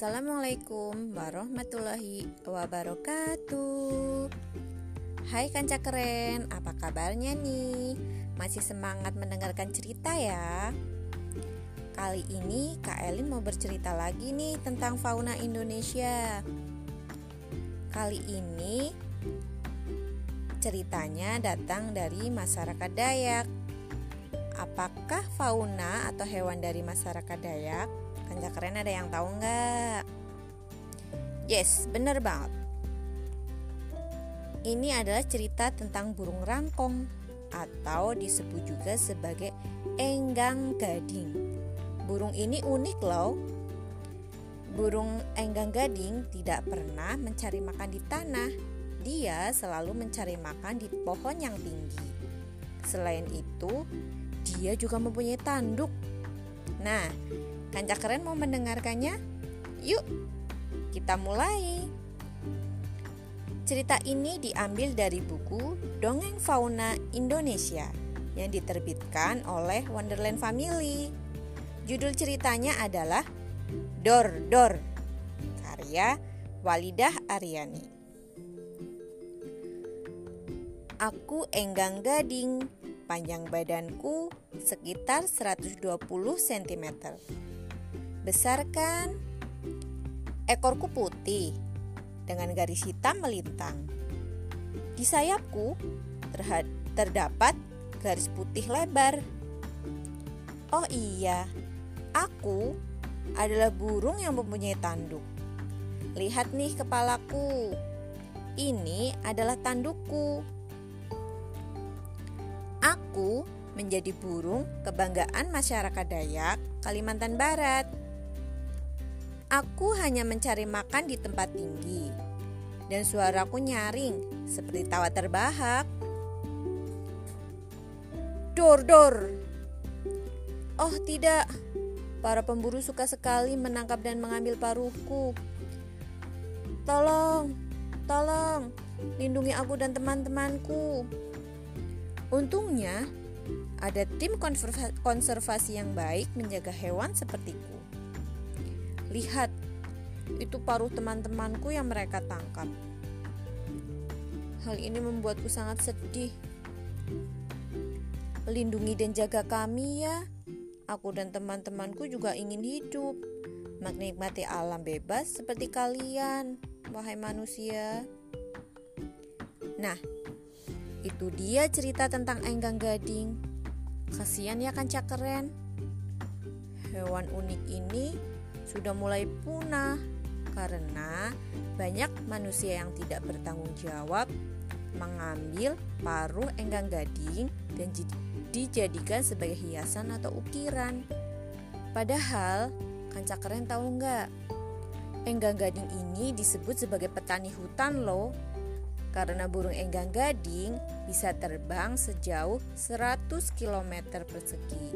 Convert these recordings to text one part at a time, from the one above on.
Assalamualaikum warahmatullahi wabarakatuh Hai kanca keren, apa kabarnya nih? Masih semangat mendengarkan cerita ya? Kali ini Kak Elin mau bercerita lagi nih tentang fauna Indonesia Kali ini ceritanya datang dari masyarakat Dayak Apakah fauna atau hewan dari masyarakat Dayak Kanca keren ada yang tahu nggak? Yes, bener banget. Ini adalah cerita tentang burung rangkong atau disebut juga sebagai enggang gading. Burung ini unik loh. Burung enggang gading tidak pernah mencari makan di tanah. Dia selalu mencari makan di pohon yang tinggi. Selain itu, dia juga mempunyai tanduk. Nah, Kanca keren mau mendengarkannya? Yuk, kita mulai. Cerita ini diambil dari buku Dongeng Fauna Indonesia yang diterbitkan oleh Wonderland Family. Judul ceritanya adalah Dor Dor, karya Walidah Aryani. Aku enggang gading, panjang badanku sekitar 120 cm. Besar kan? Ekorku putih dengan garis hitam melintang. Di sayapku terdapat garis putih lebar. Oh iya, aku adalah burung yang mempunyai tanduk. Lihat nih kepalaku. Ini adalah tandukku. Aku menjadi burung kebanggaan masyarakat Dayak Kalimantan Barat. Aku hanya mencari makan di tempat tinggi dan suaraku nyaring seperti tawa terbahak. Dor dor. Oh tidak, para pemburu suka sekali menangkap dan mengambil paruhku. Tolong, tolong, lindungi aku dan teman-temanku. Untungnya, ada tim konservasi yang baik menjaga hewan sepertiku. Lihat, itu paruh teman-temanku yang mereka tangkap. Hal ini membuatku sangat sedih. Lindungi dan jaga kami ya. Aku dan teman-temanku juga ingin hidup, menikmati alam bebas seperti kalian, wahai manusia. Nah, itu dia cerita tentang Enggang Gading. Kasihan ya kan keren. Hewan unik ini sudah mulai punah karena banyak manusia yang tidak bertanggung jawab mengambil paruh enggang gading dan dijadikan sebagai hiasan atau ukiran. Padahal, kanca keren tahu nggak? Enggang gading ini disebut sebagai petani hutan loh. Karena burung enggang gading bisa terbang sejauh 100 km persegi.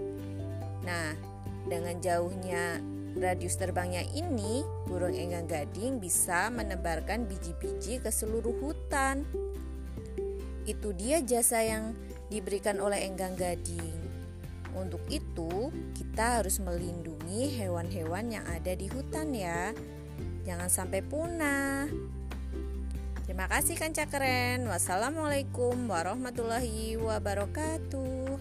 Nah, dengan jauhnya radius terbangnya ini, burung enggang gading bisa menebarkan biji-biji ke seluruh hutan. Itu dia jasa yang diberikan oleh enggang gading. Untuk itu, kita harus melindungi hewan-hewan yang ada di hutan ya. Jangan sampai punah. Terima kasih kanca keren. Wassalamualaikum warahmatullahi wabarakatuh.